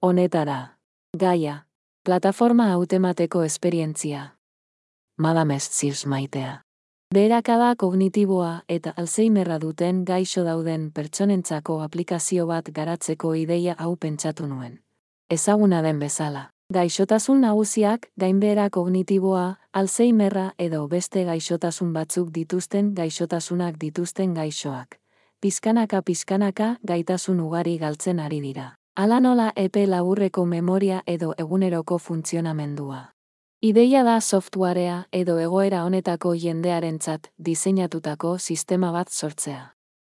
Honetara. Gaia. Plataforma hautemateko esperientzia. Madame Sears maitea. Beherakada kognitiboa eta Alzheimerra duten gaixo dauden pertsonentzako aplikazio bat garatzeko ideia hau pentsatu nuen. Ezaguna den bezala. Gaixotasun nagusiak, gainbehera kognitiboa, Alzheimerra edo beste gaixotasun batzuk dituzten gaixotasunak dituzten gaixoak. Pizkanaka pizkanaka gaitasun ugari galtzen ari dira. Ala nola epe laburreko memoria edo eguneroko funtzionamendua. Ideia da softwarea edo egoera honetako jendearentzat diseinatutako sistema bat sortzea.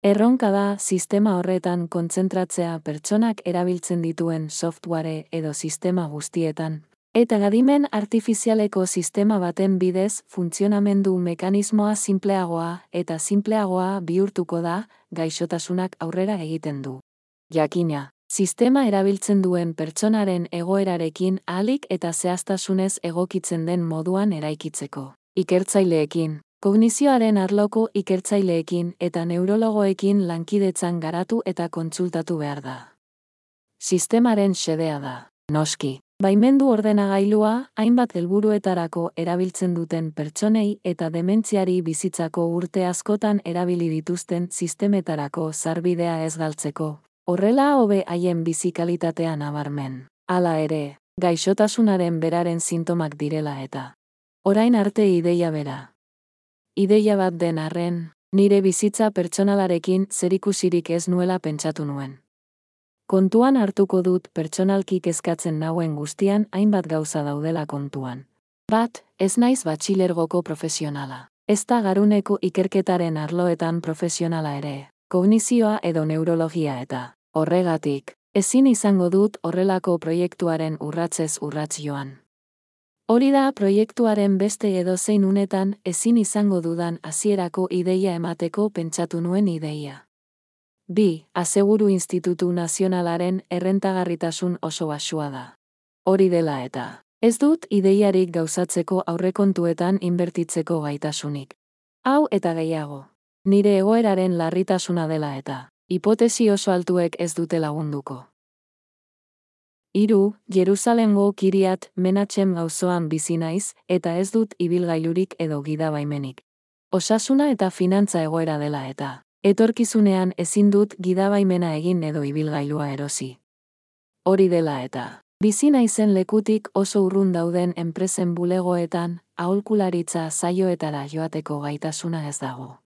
Erronka da sistema horretan kontzentratzea pertsonak erabiltzen dituen software edo sistema guztietan, eta gadimen artifizialeko sistema baten bidez funtzionamendu mekanismoa simpleagoa eta simpleagoa bihurtuko da gaixotasunak aurrera egiten du. Jakina, sistema erabiltzen duen pertsonaren egoerarekin ahalik eta zehaztasunez egokitzen den moduan eraikitzeko. Ikertzaileekin, kognizioaren arloko ikertzaileekin eta neurologoekin lankidetzan garatu eta kontsultatu behar da. Sistemaren xedea da, noski. Baimendu ordenagailua, hainbat helburuetarako erabiltzen duten pertsonei eta dementziari bizitzako urte askotan erabili dituzten sistemetarako zarbidea ez galtzeko. Horrela hobe haien bizikalitatea nabarmen. Hala ere, gaixotasunaren beraren sintomak direla eta. Orain arte ideia bera. Ideia bat den arren, nire bizitza pertsonalarekin zerikusirik ez nuela pentsatu nuen. Kontuan hartuko dut pertsonalki kezkatzen nauen guztian hainbat gauza daudela kontuan. Bat, ez naiz batxilergoko profesionala. Ez da garuneko ikerketaren arloetan profesionala ere, kognizioa edo neurologia eta, horregatik, ezin izango dut horrelako proiektuaren urratzez urratz joan. Hori da proiektuaren beste edo zein unetan ezin izango dudan hasierako ideia emateko pentsatu nuen ideia. Bi, Aseguru Institutu Nazionalaren errentagarritasun oso basua da. Hori dela eta, ez dut ideiarik gauzatzeko aurrekontuetan inbertitzeko gaitasunik. Hau eta gehiago, nire egoeraren larritasuna dela eta, hipotesi oso altuek ez dute lagunduko. Hiru, Jerusalemgo kiriat menatzen gauzoan bizi naiz eta ez dut ibilgailurik edo gidabaimenik. Osasuna eta finantza egoera dela eta, Etorkizunean ezin dut gidabaimena egin edo ibilgailua erosi. Hori dela eta, bizina izen lekutik oso urrun dauden enpresen bulegoetan, aholkularitza zaioetara joateko gaitasuna ez dago.